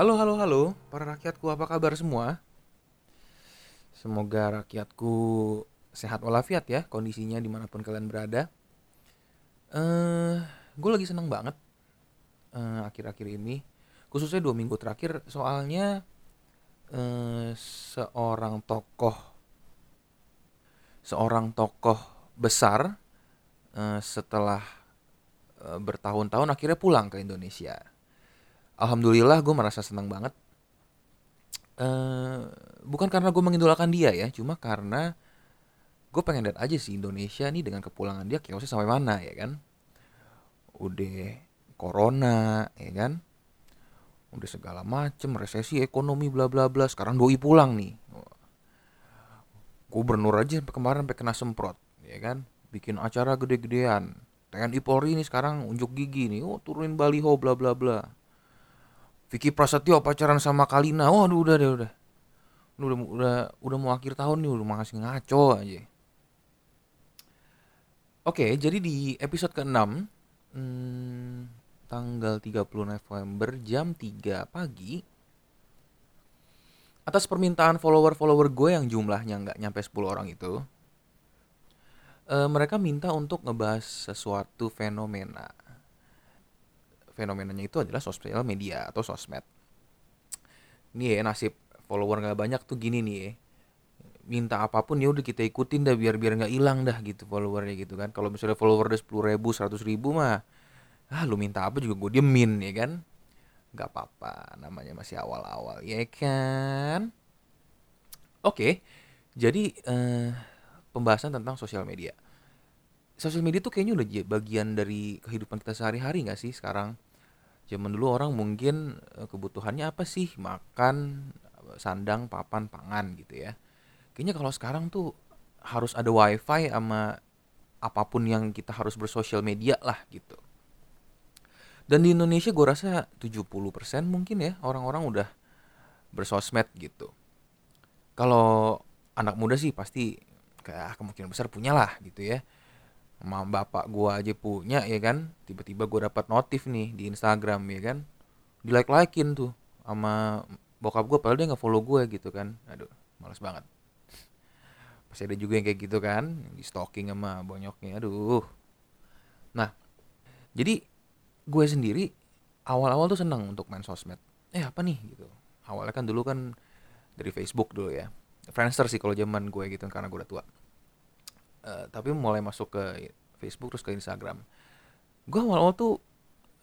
Halo, halo, halo, para rakyatku apa kabar semua? Semoga rakyatku sehat walafiat ya kondisinya di mana pun kalian berada. Eh, gue lagi seneng banget eh, akhir-akhir ini, khususnya dua minggu terakhir, soalnya eh, seorang tokoh, seorang tokoh besar eh, setelah eh, bertahun-tahun akhirnya pulang ke Indonesia. Alhamdulillah gue merasa senang banget. eh bukan karena gue mengidolakan dia ya, cuma karena gue pengen lihat aja sih Indonesia nih dengan kepulangan dia chaosnya sampai mana ya kan. Udah corona ya kan. Udah segala macem, resesi ekonomi bla bla bla. Sekarang doi pulang nih. Gubernur aja sampai kemarin sampai kena semprot ya kan. Bikin acara gede-gedean. TNI Polri ini sekarang unjuk gigi nih. Oh turunin baliho bla bla bla. Vicky Prasetyo pacaran sama Kalina. Oh, aduh, udah deh, udah. Udah, udah, udah mau akhir tahun nih, udah masih ngaco aja. Oke, jadi di episode ke-6 hmm, tanggal 30 November jam 3 pagi atas permintaan follower-follower gue yang jumlahnya nggak nyampe 10 orang itu eh, mereka minta untuk ngebahas sesuatu fenomena fenomenanya itu adalah sosial media atau sosmed. Nih ya nasib follower nggak banyak tuh gini nih ya. Minta apa pun ya udah kita ikutin dah biar biar nggak hilang dah gitu followernya gitu kan. Kalau misalnya follower udah sepuluh ribu, seratus ribu mah, ah lu minta apa juga gue diemin ya kan. Gak apa-apa, namanya masih awal-awal ya kan. Oke, jadi eh, pembahasan tentang sosial media. Sosial media tuh kayaknya udah bagian dari kehidupan kita sehari-hari nggak sih sekarang? Zaman dulu orang mungkin eh, kebutuhannya apa sih? Makan, sandang, papan, pangan gitu ya. Kayaknya kalau sekarang tuh harus ada wifi sama apa pun yang kita harus bersosial media lah gitu. Dan di Indonesia gue rasa 70% mungkin ya orang-orang udah bersosmed gitu. Kalau anak muda sih pasti kayak ah, kemungkinan besar punya lah gitu ya sama bapak gua aja punya ya kan? Tiba-tiba gua dapat notif nih di Instagram ya kan? Di like likein tuh sama bokap gua padahal dia nggak follow gue gitu kan? Aduh males banget. Pasti ada juga yang kayak gitu kan? Di stalking sama bonyoknya aduh. Nah jadi gue sendiri awal-awal tuh seneng untuk main sosmed. Eh apa nih gitu? Awalnya kan dulu kan dari Facebook dulu ya. Friendster sih kalau zaman gue gitu karena gue udah tua uh, tapi mulai masuk ke Facebook terus ke Instagram. Gue awal-awal tuh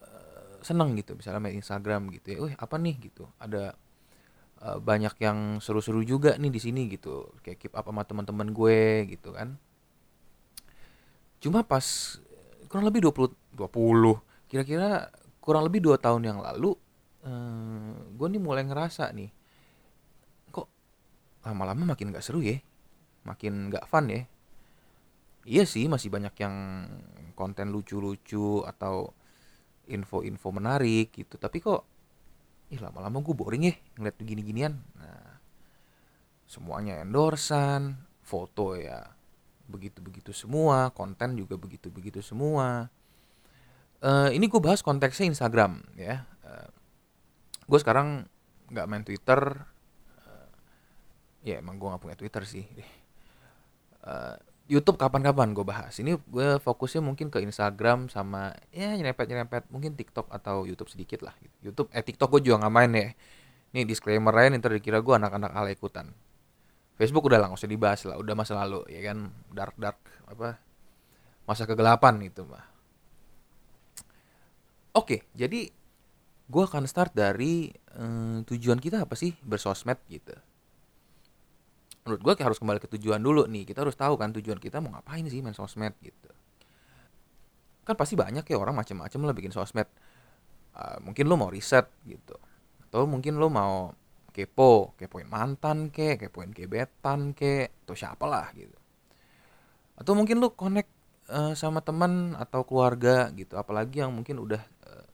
uh, seneng gitu misalnya main Instagram gitu ya, wih apa nih gitu? Ada uh, banyak yang seru-seru juga nih di sini gitu. Kayak keep up sama teman-teman gue gitu kan. Cuma pas kurang lebih 20 20 kira-kira kurang lebih dua tahun yang lalu uh, gue nih mulai ngerasa nih kok lama-lama makin gak seru ya? Makin gak fun ya iya sih masih banyak yang konten lucu-lucu atau info-info menarik gitu. Tapi kok ih lama-lama gue boring ya ngeliat begini-ginian nah semuanya endorsan foto ya begitu-begitu semua konten juga begitu-begitu semua. Uh, ini gue bahas konteksnya Instagram ya. Uh, gue sekarang nggak main Twitter. Uh, ya emang gue nggak punya Twitter sih. Uh, YouTube kapan-kapan gue bahas. Ini gue fokusnya mungkin ke Instagram sama ya nyerempet-nyerempet mungkin TikTok atau YouTube sedikit lah. YouTube eh TikTok gue juga nggak main ya. Ini disclaimer aja nih dikira gue anak-anak ala ikutan. Facebook udah nggak usah dibahas lah, udah masa lalu ya kan dark dark apa masa kegelapan itu mah. Oke, jadi gue akan start dari eh, tujuan kita apa sih bersosmed gitu menurut gue harus kembali ke tujuan dulu nih. Kita harus tahu kan tujuan kita mau ngapain sih main sosmed gitu. Kan pasti banyak ya orang macam-macam lah bikin sosmed. Uh, mungkin lo mau riset gitu. Atau mungkin lo mau kepo kepoin mantan ke kepoin gebetan ke atau siapa lah gitu. Atau mungkin lo connect uh, sama teman atau keluarga gitu. Apalagi yang mungkin udah uh,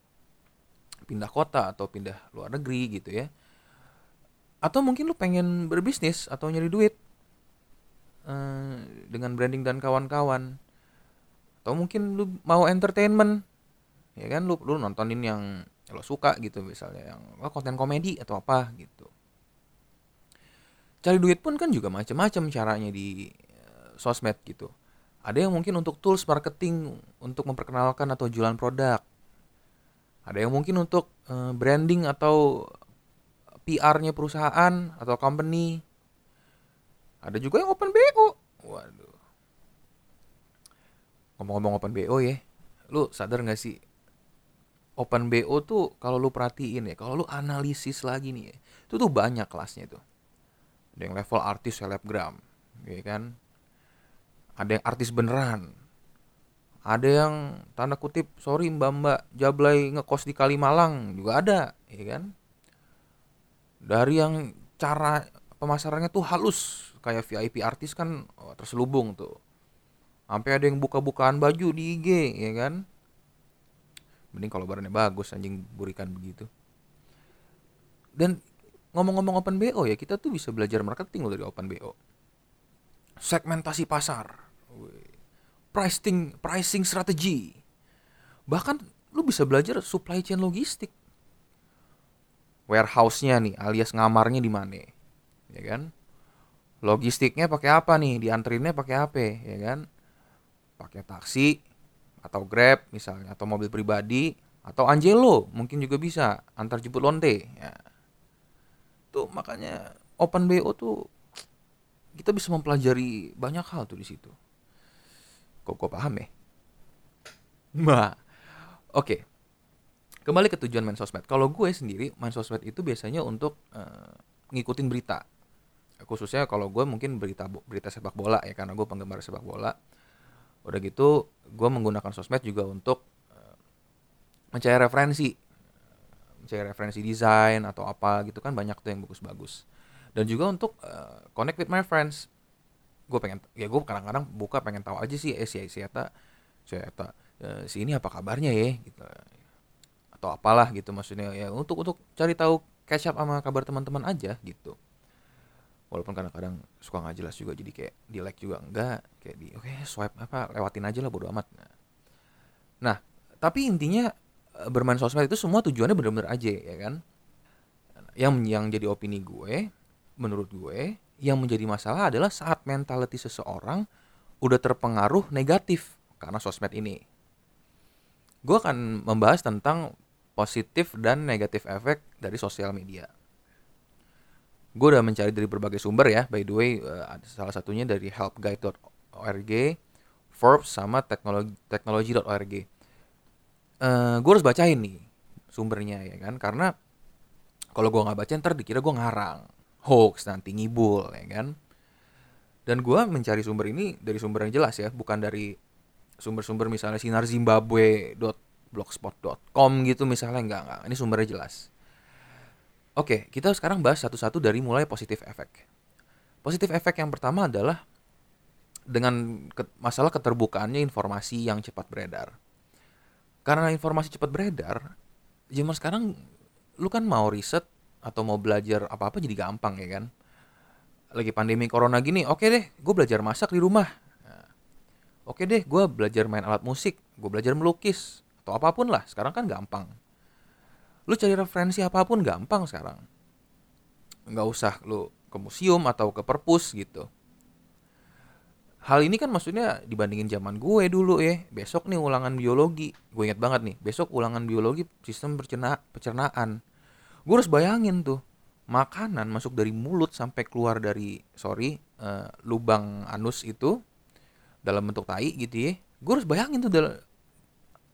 pindah kota atau pindah luar negeri gitu ya atau mungkin lu pengen berbisnis atau nyari duit uh, dengan branding dan kawan-kawan. Atau mungkin lu mau entertainment ya kan? Lu lu nontonin yang lo suka gitu misalnya yang oh, konten komedi atau apa gitu. Cari duit pun kan juga macam-macam caranya di uh, sosmed gitu. Ada yang mungkin untuk tools marketing untuk memperkenalkan atau jualan produk. Ada yang mungkin untuk uh, branding atau PR-nya perusahaan atau company. Ada juga yang open BO waduh. Ngomong-ngomong open BO ya lu sadar gak sih? Open BO tuh kalau lu perhatiin ya kalau lu analisis lagi nih ya itu tuh banyak kelasnya tuh. Ada yang level artis selebgram ya kan? Ada yang artis beneran. Ada yang tanda kutip sorry mbak mbak jablay ngekos di Kalimalang juga ada ya kan dari yang cara pemasarannya tuh halus. Kayak VIP artis kan oh, terselubung tuh. Sampai ada yang buka-bukaan baju di IG ya kan? Mending kalau barangnya bagus anjing burikan begitu. Dan ngomong-ngomong open BO ya kita tuh bisa belajar marketing loh dari open BO segmentasi pasar. Pricing pricing strategi. Bahkan lu bisa belajar supply chain logistik warehouse-nya nih alias ngamarnya di mana ya kan logistiknya pakai apa nih diantrinnya pakai apa ya kan pakai taksi atau Grab misalnya atau mobil pribadi atau Angelo mungkin juga bisa antar jemput lonte ya. Tuh makanya Open BO tuh kita bisa mempelajari banyak hal tuh di situ. Kok gue paham ya? Nah, oke. Okay. Kembali ke tujuan main sosmed. Kalau gue sendiri main sosmed itu biasanya untuk uh, ngikutin berita. Khususnya kalau gue mungkin berita berita sepak bola ya karena gue penggemar sepak bola. Udah gitu gue menggunakan sosmed juga untuk uh, mencari referensi. Mencari referensi desain atau apa gitu kan banyak tuh yang bagus-bagus. Dan juga untuk uh, connect with my friends. Gue pengen ya gue kadang-kadang buka pengen tahu aja sih eh si si Eta si Eta uh, si ini apa kabarnya ya gitu atau apalah gitu maksudnya. Ya untuk untuk cari tahu catch up sama kabar teman-teman aja gitu. Walaupun kadang-kadang suka nggak jelas juga jadi kayak di like juga enggak kayak di oke okay, swipe apa lewatin aja lah bodo amat. Nah, nah tapi intinya eh, bermain sosmed itu semua tujuannya bener-bener aja ya kan? Yang yang jadi opini gue menurut gue yang menjadi masalah adalah saat mentality seseorang udah terpengaruh negatif karena sosmed ini. Gue akan membahas tentang positif dan negatif efek dari sosial media. Gue udah mencari dari berbagai sumber ya. By the way uh, salah satunya dari helpguide.org Forbes sama teknologi teknologi.org uh, eh, gue harus bacain nih sumbernya ya kan? Karena kalau gue nggak baca ntar dikira gue ngarang. Hoax nanti ngibul ya kan? Dan gue mencari sumber ini dari sumber yang jelas ya bukan dari sumber-sumber misalnya sinar zimbabwe.blogspot.com gitu misalnya enggak enggak ini sumbernya jelas Oke, kita sekarang bahas satu-satu dari mulai positif efek. Positif efek yang pertama adalah dengan masalah keterbukaannya informasi yang cepat beredar. Karena informasi cepat beredar, zaman sekarang lu kan mau riset atau mau belajar apa-apa jadi gampang ya kan. Lagi pandemi corona gini, oke deh, gue belajar masak di rumah. Nah, oke deh, gue belajar main alat musik, gue belajar melukis, atau apa pun lah. Sekarang kan gampang. Lu cari referensi apa pun gampang sekarang. Nggak usah lu ke museum atau ke perpus gitu. Hal ini kan maksudnya dibandingin zaman gue dulu ya. Besok nih ulangan biologi. Gue inget banget nih besok ulangan biologi sistem percerna pencernaan. Gue harus bayangin tuh makanan masuk dari mulut sampai keluar dari sorry uh, lubang anus itu dalam bentuk tai gitu ya. Gue harus bayangin tuh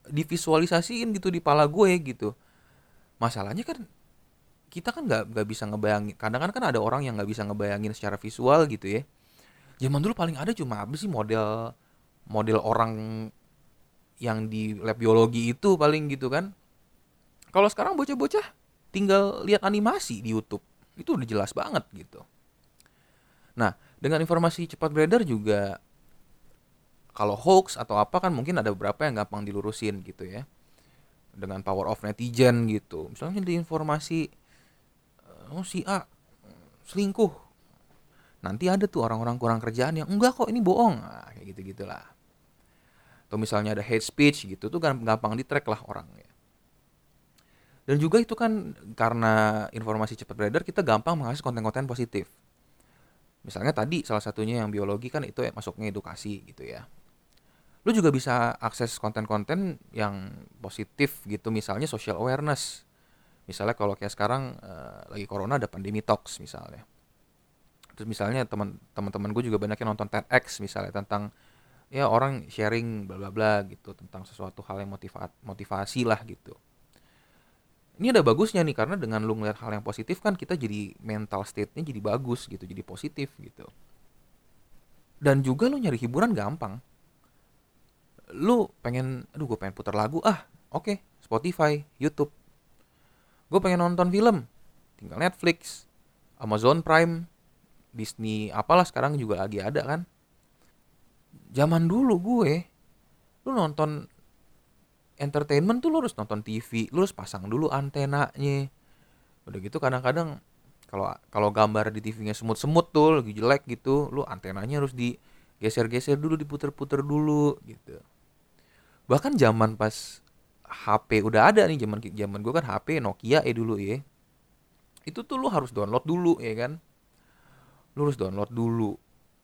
divisualisasiin gitu di pala gue gitu. Masalahnya kan kita kan nggak nggak bisa ngebayangin kadang kan kan ada orang yang nggak bisa ngebayangin secara visual gitu ya. Zaman dulu paling ada cuma apa sih model model orang yang di lab biologi itu paling gitu kan. Kalau sekarang bocah-bocah tinggal lihat animasi di YouTube itu udah jelas banget gitu. Nah dengan informasi cepat beredar juga kalau hoax atau apa kan mungkin ada beberapa yang gampang dilurusin gitu ya. Dengan power of netizen gitu. Misalnya di informasi eh, oh si A selingkuh. Nanti ada tuh orang-orang kurang kerjaan yang enggak kok ini bohong. Nah, kayak gitu gitulah atau misalnya ada hate speech gitu tuh gampang di track lah orangnya. Dan juga itu kan karena informasi cepat beredar kita gampang mengakses konten-konten positif. Misalnya tadi salah satunya yang biologi kan itu ya masuknya edukasi gitu ya lu juga bisa akses konten-konten yang positif gitu misalnya social awareness. Misalnya kalau kayak sekarang uh, lagi corona ada pandemi talks misalnya. Terus misalnya teman teman gue juga banyak yang nonton TEDx misalnya tentang ya orang sharing bla bla bla gitu tentang sesuatu hal yang motiva motivasi lah gitu. Ini ada bagusnya nih karena dengan lu ngeliat hal yang positif kan kita jadi mental state-nya jadi bagus gitu jadi positif gitu. Dan juga lu nyari hiburan gampang lu pengen aduh gue pengen putar lagu. Ah oke okay, Spotify YouTube. Gue pengen nonton film tinggal Netflix Amazon Prime Disney apalah sekarang juga lagi ada kan? Zaman dulu gue lu nonton entertainment tuh lu harus nonton TV lu harus pasang dulu antenanya. Udah gitu kadang-kadang kalau kalau gambar di TV-nya semut-semut tuh lagi jelek gitu lu antenanya harus digeser-geser dulu diputer-puter dulu gitu bahkan zaman pas HP udah ada nih zaman zaman gue kan HP Nokia eh dulu ya. Itu tuh lu harus download dulu ya kan? Lu harus download dulu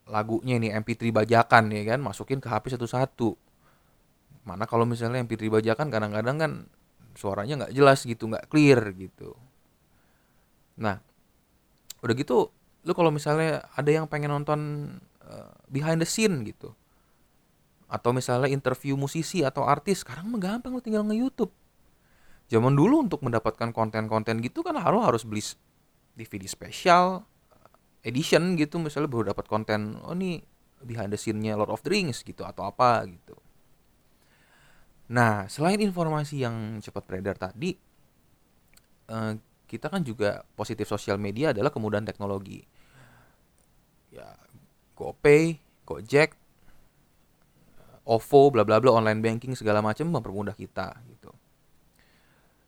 lagunya nih MP3 bajakan ya kan? Masukin ke HP satu-satu. Mana kalau misalnya MP3 bajakan kadang-kadang kan suaranya nggak jelas gitu nggak clear gitu. Nah udah gitu lu kalau misalnya ada yang pengen nonton uh, behind the scene gitu atau misalnya interview musisi atau artis sekarang mah gampang lo tinggal nge-YouTube. Zaman dulu untuk mendapatkan konten-konten gitu kan harus harus beli DVD spesial edition gitu. Misalnya baru dapat konten oh nih behind the scene-nya Lord of the Rings gitu atau apa gitu. Nah selain informasi yang cepat beredar tadi eh, kita kan juga positif sosial media adalah kemudahan teknologi. Ya GoPay, Gojek, OVO, bla bla bla, online banking segala macam mempermudah kita gitu.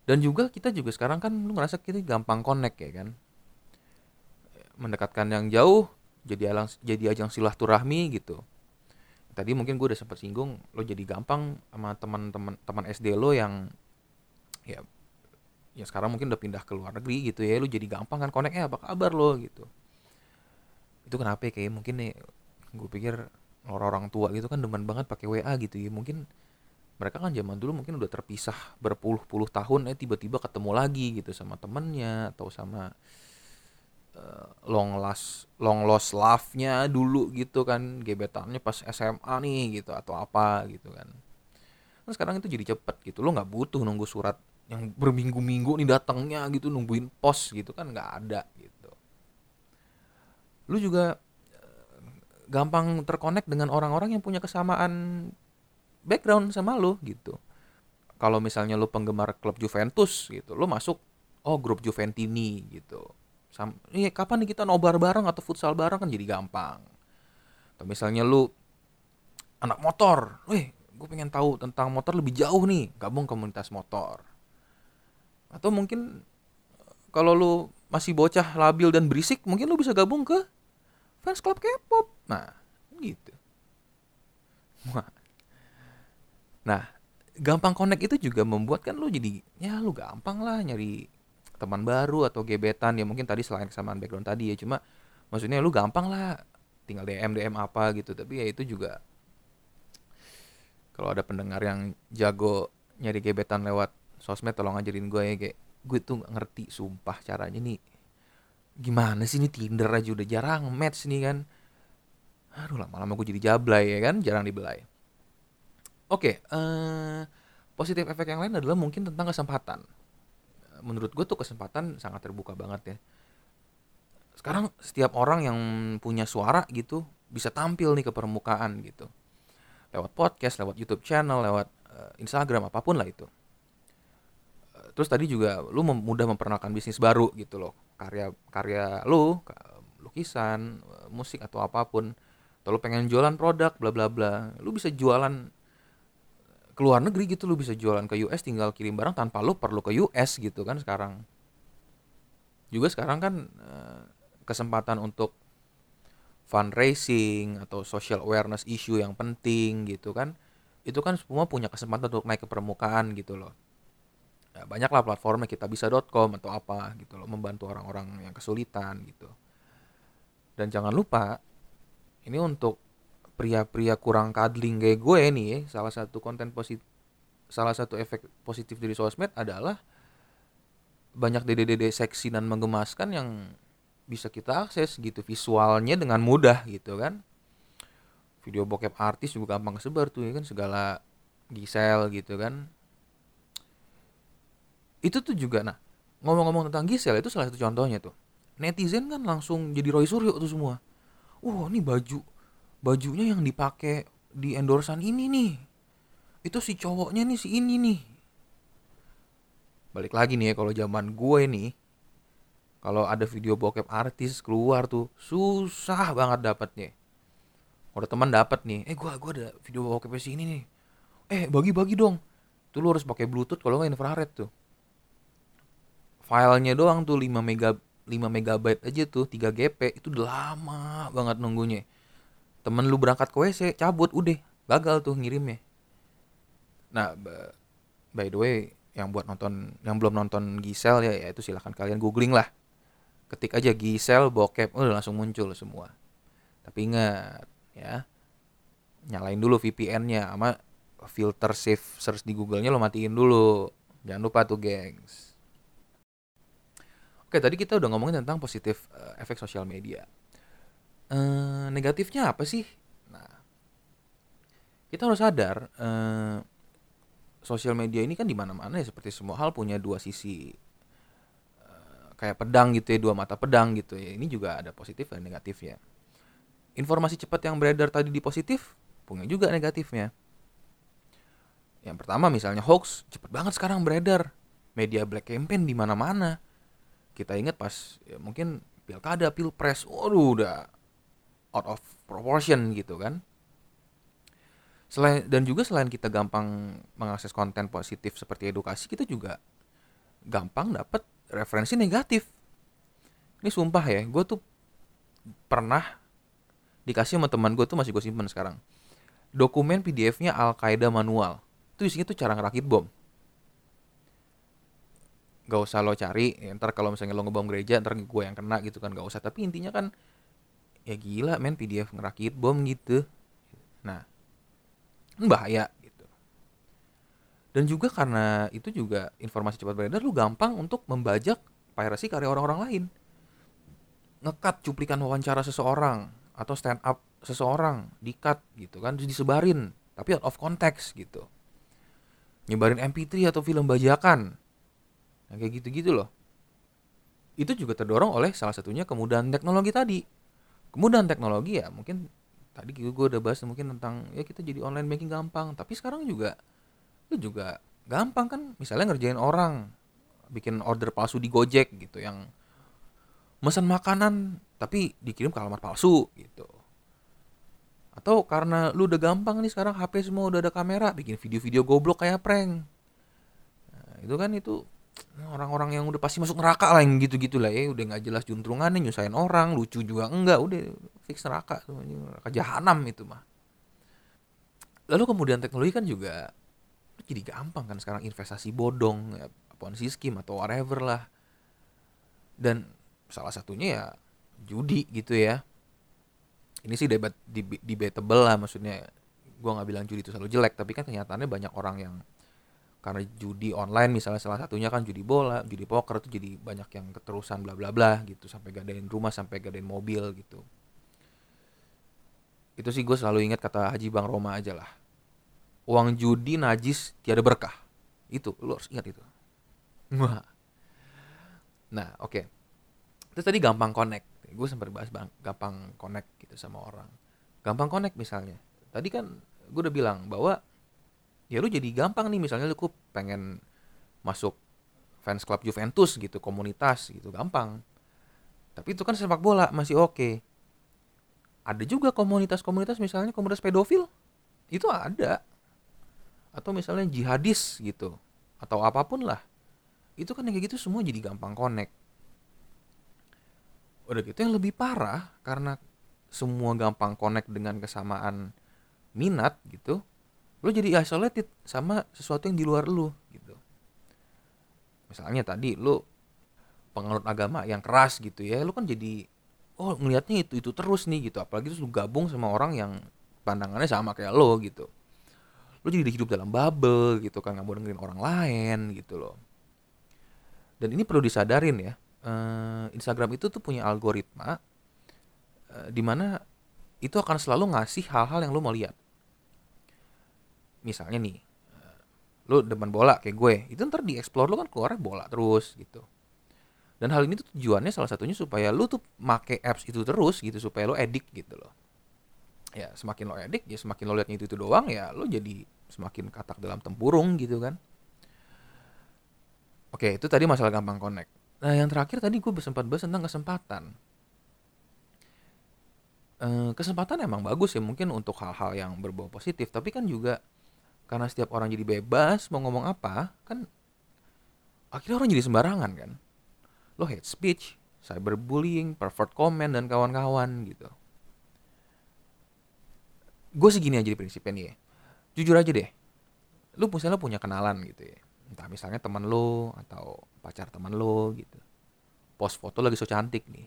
Dan juga kita juga sekarang kan lu ngerasa kita gampang connect ya kan. Mendekatkan yang jauh jadi alang jadi ajang silaturahmi gitu. Tadi mungkin gue udah sempat singgung lo jadi gampang sama teman-teman teman SD lo yang ya ya sekarang mungkin udah pindah ke luar negeri gitu ya lu jadi gampang kan connect eh apa kabar lo gitu itu kenapa ya kayak mungkin nih gue pikir orang-orang tua gitu kan demen banget pakai WA gitu ya. Mungkin mereka kan zaman dulu mungkin udah terpisah berpuluh-puluh tahun eh tiba-tiba ketemu lagi gitu sama temennya atau sama uh, long last long lost love-nya dulu gitu kan. Gebetannya pas SMA nih gitu atau apa gitu kan. Nah, sekarang itu jadi cepet gitu. Lo nggak butuh nunggu surat yang berminggu-minggu nih datangnya gitu nungguin pos gitu kan nggak ada gitu. Lu juga gampang terkonek dengan orang-orang yang punya kesamaan background sama lo gitu. Kalau misalnya lo penggemar klub Juventus gitu, lo masuk oh grup Juventini gitu. Sam iya kapan nih kita nobar bareng atau futsal bareng kan jadi gampang. Atau misalnya lo anak motor, weh gue pengen tahu tentang motor lebih jauh nih, gabung komunitas motor. Atau mungkin kalau lo masih bocah labil dan berisik, mungkin lo bisa gabung ke fans club K-pop. Nah, gitu. Nah, gampang connect itu juga membuat kan lu jadi ya lu gampang lah nyari teman baru atau gebetan. Ya mungkin tadi selain kesamaan background tadi ya cuma maksudnya lu gampang lah. Tinggal DM DM apa gitu. Tapi ya itu juga kalau ada pendengar yang jago nyari gebetan lewat sosmed tolong ajarin gue ya kayak gue tuh ngerti sumpah caranya nih gimana sih ini Tinder aja udah jarang match nih kan? Aduh lama-lama gue jadi jablay ya kan? Jarang dibelai. Oke okay, uh, eh, positif efek yang lain adalah mungkin tentang kesempatan. Menurut gue tuh kesempatan sangat terbuka banget ya. Sekarang setiap orang yang punya suara gitu bisa tampil nih ke permukaan gitu. Lewat podcast lewat YouTube channel lewat uh, Instagram apa pun lah itu. Terus tadi juga lu mudah memperkenalkan bisnis baru gitu loh karya karya lu lukisan musik atau apa pun atau lu pengen jualan produk bla bla bla lu bisa jualan ke luar negeri gitu lu bisa jualan ke US tinggal kirim barang tanpa lu perlu ke US gitu kan sekarang. Juga sekarang kan eh, kesempatan untuk fundraising atau social awareness issue yang penting gitu kan itu kan semua punya kesempatan untuk naik ke permukaan gitu loh ya, banyaklah platformnya kita bisa.com atau apa gitu loh membantu orang-orang yang kesulitan gitu. Dan jangan lupa ini untuk pria-pria kurang cuddling kayak gue nih ya, salah satu konten positif salah satu efek positif dari sosmed adalah banyak dede-dede seksi dan menggemaskan yang bisa kita akses gitu visualnya dengan mudah gitu kan. Video bokep artis juga gampang kesebar tuh ya kan segala gisel gitu kan itu tuh juga nah ngomong-ngomong tentang gisel itu salah satu contohnya tuh. Netizen kan langsung jadi Roy Suryo tuh semua. Wah ini baju bajunya yang dipakai di endorsan ini nih. Itu si cowoknya nih si ini nih. Balik lagi nih ya kalau zaman gue nih kalau ada video bokep artis keluar tuh susah banget dapatnya. Kalau teman dapat nih eh gue gua ada video bokep si ini nih. Eh bagi-bagi dong. Tuh lu harus pakai bluetooth kalau nggak infrared tuh filenya doang tuh 5 mega 5 megabyte aja tuh 3 GP itu udah lama banget nunggunya. Temen lu berangkat ke WC cabut udah gagal tuh ngirimnya. Nah by the way yang buat nonton yang belum nonton Gisel ya, ya itu silahkan kalian googling lah. Ketik aja Gisel bokep udah langsung muncul semua. Tapi ingat ya nyalain dulu VPN-nya sama filter save search di Google-nya lo matiin dulu. Jangan lupa tuh gengs oke tadi kita udah ngomongin tentang positif uh, efek sosial media. Uh, negatifnya apa sih? Nah kita harus sadar uh, sosial media ini kan di mana-mana ya seperti semua hal punya dua sisi uh, kayak pedang gitu ya dua mata pedang gitu ya. Ini juga ada positif dan negatifnya. Informasi cepat yang beredar tadi di positif punya juga negatifnya. Yang pertama misalnya hoax cepet banget sekarang beredar. Media black campaign di mana-mana kita ingat pas ya mungkin pilkada pilpres waduh udah out of proportion gitu kan. Selain dan juga selain kita gampang mengakses konten positif seperti edukasi kita juga gampang dapat referensi negatif. Ini sumpah ya gue tuh pernah dikasih sama teman gue tuh masih gue simpen sekarang. Dokumen PDF-nya Al Qaeda manual. Itu isinya tuh cara ngerakit bom gak usah lo cari ya, ntar kalau misalnya lo ngebom gereja ntar gue yang kena gitu kan gak usah tapi intinya kan ya gila men PDF ngerakit bom gitu nah bahaya gitu. Dan juga karena itu juga informasi cepat beredar lu gampang untuk membajak piracy karya orang-orang lain. Ngekat cuplikan wawancara seseorang atau stand up seseorang di-cut gitu kan disebarin tapi out of context gitu. Nyebarin MP3 atau film bajakan. Nah, kayak gitu-gitu loh. Itu juga terdorong oleh salah satunya kemudahan teknologi tadi. Kemudahan teknologi ya mungkin tadi gue udah bahas mungkin tentang ya kita jadi online banking gampang tapi sekarang juga lu juga gampang kan misalnya ngerjain orang bikin order palsu di Gojek gitu yang mesen makanan tapi dikirim ke alamat palsu gitu atau karena lu udah gampang nih sekarang HP semua udah ada kamera bikin video-video goblok kayak prank nah, itu kan itu orang-orang yang udah pasti masuk neraka lah yang gitu-gitu lah. Ya udah nggak jelas juntrungannya nyusahin orang lucu juga enggak. Udah fix neraka tuh neraka jahanam itu mah. Lalu kemudian teknologi kan juga jadi gampang kan sekarang. Investasi bodong ya, ponzi scheme atau whatever lah. Dan salah satunya ya judi gitu ya. Ini sih debat debatable lah maksudnya. Gue nggak bilang judi itu selalu jelek tapi kan kenyataannya banyak orang yang karena judi online misalnya salah satunya kan judi bola, judi poker itu jadi banyak yang keterusan bla bla bla gitu sampai gadain rumah sampai gadain mobil gitu. Itu sih gue selalu ingat kata Haji Bang Roma aja lah. Uang judi najis tiada berkah. Itu lu harus ingat itu. Nah, oke. Okay. Terus tadi gampang connect. Gue sempat bahas bang, gampang connect gitu sama orang. Gampang connect misalnya. Tadi kan gue udah bilang bahwa ya lu jadi gampang nih misalnya lu pengen masuk fans club Juventus gitu komunitas gitu gampang. Tapi itu kan sepak bola masih oke. Ada juga komunitas-komunitas misalnya komunitas pedofil itu ada. Atau misalnya jihadis gitu atau apa pun lah. Itu kan kayak gitu semua jadi gampang connect. Udah gitu yang lebih parah karena semua gampang connect dengan kesamaan minat gitu lo jadi isolated sama sesuatu yang di luar lu gitu. Misalnya tadi lu penganut agama yang keras gitu ya lu kan jadi oh ngelihatnya itu itu terus nih gitu. Apalagi terus lu gabung sama orang yang pandangannya sama kayak lo gitu. Lu jadi hidup dalam bubble gitu kan nggak mau dengerin orang lain gitu loh. Dan ini perlu disadarin ya uh, Instagram itu tuh punya algoritma uh, di mana itu akan selalu ngasih hal-hal yang lo mau lihat misalnya nih lo demen bola kayak gue itu ntar di explore lo kan keluar bola terus gitu. Dan hal ini tuh tujuannya salah satunya supaya lo tuh make apps itu terus gitu supaya lo edik gitu loh. Ya semakin lo edik ya semakin lo liatnya itu itu doang ya lo jadi semakin katak dalam tempurung gitu kan. Oke itu tadi masalah gampang connect. Nah yang terakhir tadi gue sempat bahas tentang kesempatan. Eh, kesempatan emang bagus ya mungkin untuk hal-hal yang berbau positif tapi kan juga karena setiap orang jadi bebas mau ngomong apa kan akhirnya orang jadi sembarangan kan? Lo hate speech cyberbullying pervert comment dan kawan-kawan gitu. Gue segini aja di prinsipnya nih ya. Jujur aja deh. Lu misalnya punya kenalan gitu ya. Entah misalnya teman lo atau pacar teman lo gitu. Post foto lagi so cantik nih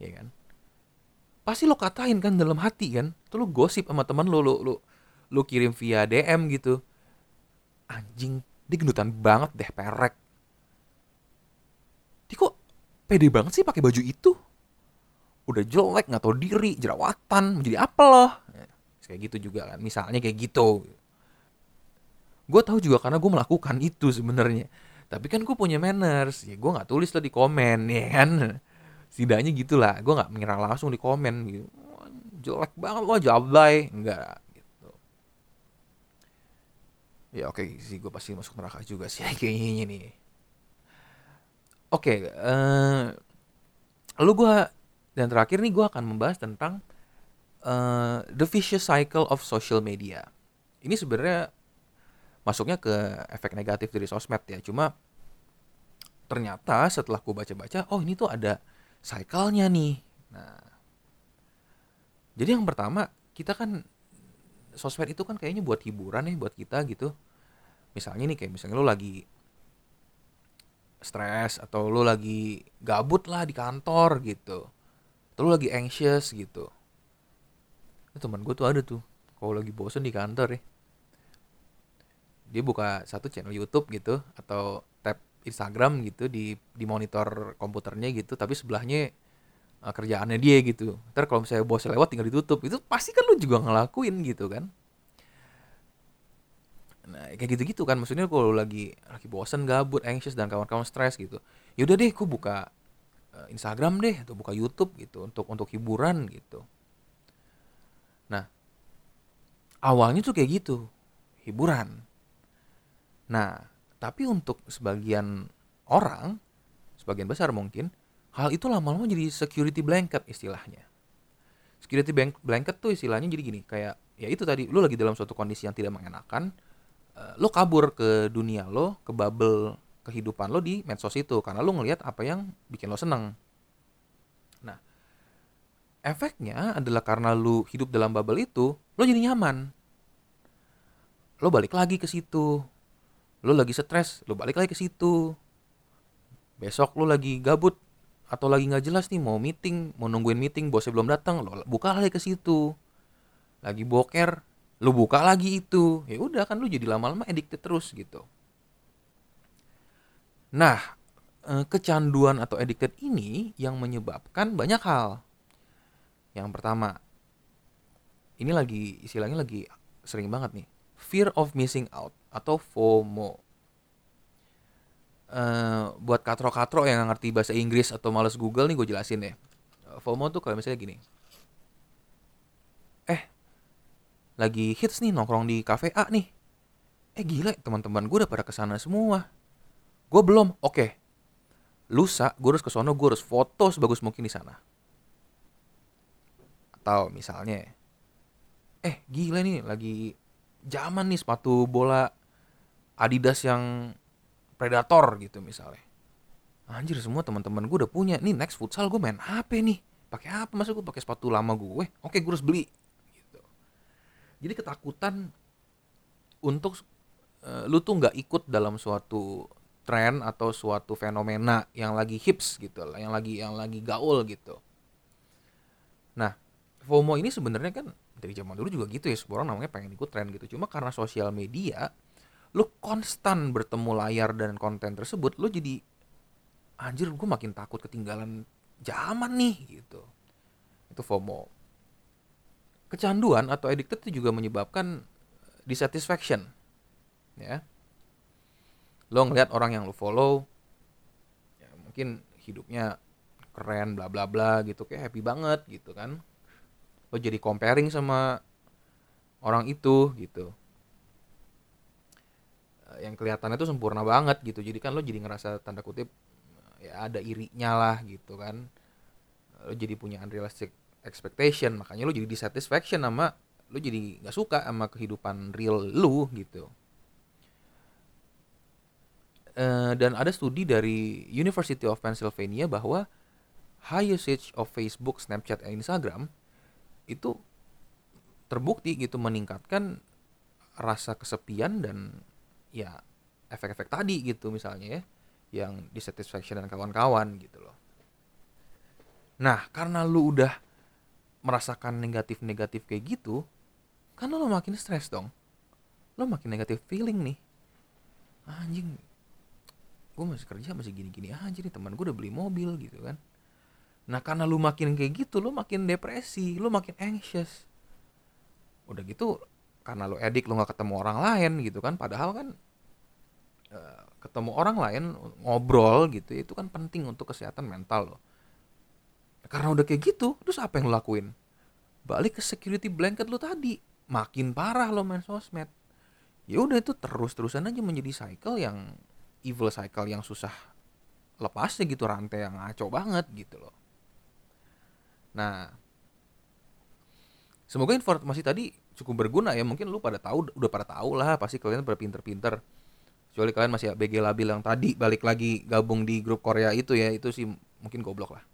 ya kan? Pasti lo katain kan dalam hati kan? Tuh lo gosip sama teman lo lo lo lu kirim via DM gitu. Anjing dia gendutan banget deh perek. Dia kok pede banget sih pakai baju itu? Udah jelek nggak tahu diri jerawatan menjadi apa loh ya, kayak gitu juga kan misalnya kayak gitu. Gue tahu juga karena gue melakukan itu sebenarnya. Tapi kan gue punya manners. Ya gue nggak tulis lah di komen ya kan? Setidaknya gitulah gue nggak menyerang langsung di komen gitu. Jelek banget lo jablay enggak ya oke okay, sih gue pasti masuk neraka juga sih kayaknya nih. Oke okay, uh, eh, lalu gue dan terakhir nih gue akan membahas tentang uh, the vicious cycle of social media. Ini sebenarnya masuknya ke efek negatif dari sosmed ya cuma ternyata setelah gue baca-baca oh ini tuh ada cycle-nya nih. Nah jadi yang pertama kita kan sosmed itu kan kayaknya buat hiburan ya buat kita gitu. Misalnya nih kayak misalnya lo lagi stres atau lo lagi gabut lah di kantor gitu. Atau lo lagi anxious gitu. Nah, teman gue tuh ada tuh kalau lagi bosen di kantor ya. Dia buka satu channel YouTube gitu atau tab Instagram gitu di di monitor komputernya gitu tapi sebelahnya uh, kerjaannya dia gitu ntar kalau misalnya bosnya lewat tinggal ditutup itu pasti kan lu juga ngelakuin gitu kan Nah, kayak gitu-gitu kan maksudnya kalau lagi lagi bosen, gabut, anxious dan kawan-kawan stres gitu. Ya udah deh, aku buka uh, Instagram deh atau buka YouTube gitu untuk untuk hiburan gitu. Nah, awalnya tuh kayak gitu, hiburan. Nah, tapi untuk sebagian orang, sebagian besar mungkin, hal itu lama-lama jadi security blanket istilahnya. Security blanket tuh istilahnya jadi gini, kayak ya itu tadi lu lagi dalam suatu kondisi yang tidak mengenakan, uh, lo kabur ke dunia lo, ke bubble kehidupan lo di medsos itu karena lo ngelihat apa yang bikin lo seneng. Nah, efeknya adalah karena lo hidup dalam bubble itu, lo jadi nyaman. Lo balik lagi ke situ. Lo lagi stres, lo balik lagi ke situ. Besok lo lagi gabut atau lagi nggak jelas nih mau meeting, mau nungguin meeting, bosnya belum datang, lo buka lagi ke situ. Lagi boker, lu buka lagi itu. Ya udah kan lu jadi lama-lama addicted terus gitu. Nah eh, kecanduan atau addicted ini yang menyebabkan banyak hal. Yang pertama ini lagi istilahnya lagi sering banget nih fear of missing out atau FOMO Uh, buat katro-katro yang ngerti bahasa Inggris atau males Google nih gue jelasin deh. FOMO tuh kalau misalnya gini. Eh, lagi hits nih nongkrong di cafe A nih. Eh gila teman-teman gue udah pada ke sana semua. Gue belum. Oke. Lusa gue harus ke sono, gue harus foto sebagus mungkin di sana. Atau misalnya eh gila nih lagi zaman nih sepatu bola Adidas yang Predator gitu misalnya. Anjir semua teman-teman gue udah punya. Nih next futsal gue main apa nih? Pakai apa? Masa gue pakai sepatu lama gue? Oke, gue harus beli jadi ketakutan untuk uh, lu tuh nggak ikut dalam suatu tren atau suatu fenomena yang lagi hips gitu lah, yang lagi yang lagi gaul gitu. Nah, FOMO ini sebenarnya kan dari zaman dulu juga gitu ya, semua orang namanya pengen ikut tren gitu. Cuma karena sosial media, lu konstan bertemu layar dan konten tersebut, lu jadi anjir gue makin takut ketinggalan zaman nih gitu. Itu FOMO. Kecanduan atau addicted itu juga menyebabkan dissatisfaction. Ya lo ngeliat orang yang lo follow ya mungkin hidupnya keren bla bla bla gitu kayak happy banget gitu kan lo jadi comparing sama orang itu gitu eh, yang kelihatannya tuh sempurna banget gitu. Jadi kan lo jadi ngerasa tanda kutip ya ada irinya lah gitu kan. Lo jadi punya unrealistic expectation makanya lo jadi dissatisfaction sama lo jadi nggak suka sama kehidupan real lo gitu. Uh, dan ada studi dari University of Pennsylvania bahwa high usage of Facebook, Snapchat, dan Instagram itu terbukti gitu meningkatkan rasa kesepian dan ya efek-efek tadi gitu misalnya ya yang dissatisfaction dan kawan-kawan gitu loh. Nah, karena lu udah merasakan negatif-negatif kayak gitu, kan lo makin stres dong. Lo makin negatif feeling nih. Anjing, gue masih kerja masih gini-gini aja nih teman gue udah beli mobil gitu kan nah karena lu makin kayak gitu lu makin depresi lu makin anxious udah gitu karena lu edik lu nggak ketemu orang lain gitu kan padahal kan uh, ketemu orang lain ngobrol gitu itu kan penting untuk kesehatan mental lo karena udah kayak gitu terus apa yang lo lakuin balik ke security blanket lo tadi makin parah lo main sosmed ya udah itu terus terusan aja menjadi cycle yang evil cycle yang susah lepasnya gitu rantai yang ngaco banget gitu loh. Nah, semoga informasi tadi cukup berguna ya. Mungkin lu pada tahu, udah pada tahu lah. Pasti kalian pada pinter-pinter. Kecuali kalian masih BG labil yang tadi balik lagi gabung di grup Korea itu ya, itu sih mungkin goblok lah.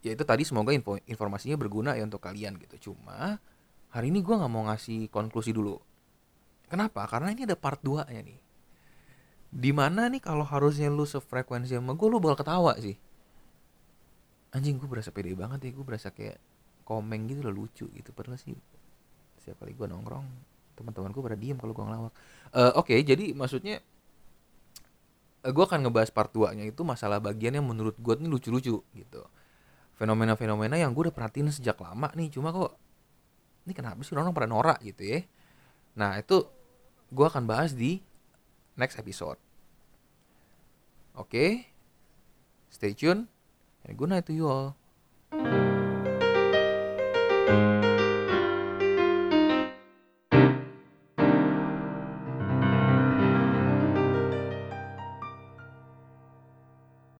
Ya itu tadi semoga info, informasinya berguna ya untuk kalian gitu. Cuma hari ini gue nggak mau ngasih konklusi dulu. Kenapa? Karena ini ada part 2 nya nih di mana nih kalau harusnya lu sefrekuensi sama gue lu bakal ketawa sih anjing gue berasa pede banget ya gue berasa kayak komeng gitu loh lucu gitu padahal sih setiap kali gue nongkrong teman-teman gue pada diem kalau gue ngelawak uh, oke okay, jadi maksudnya uh, eh, gue akan ngebahas part 2 nya itu masalah bagian yang menurut gue ini lucu-lucu gitu fenomena-fenomena yang gue udah perhatiin sejak lama nih cuma kok ini kenapa sih orang, -orang pada norak gitu ya nah itu gue akan bahas di next episode. Oke, okay? stay tune, and good night to you all.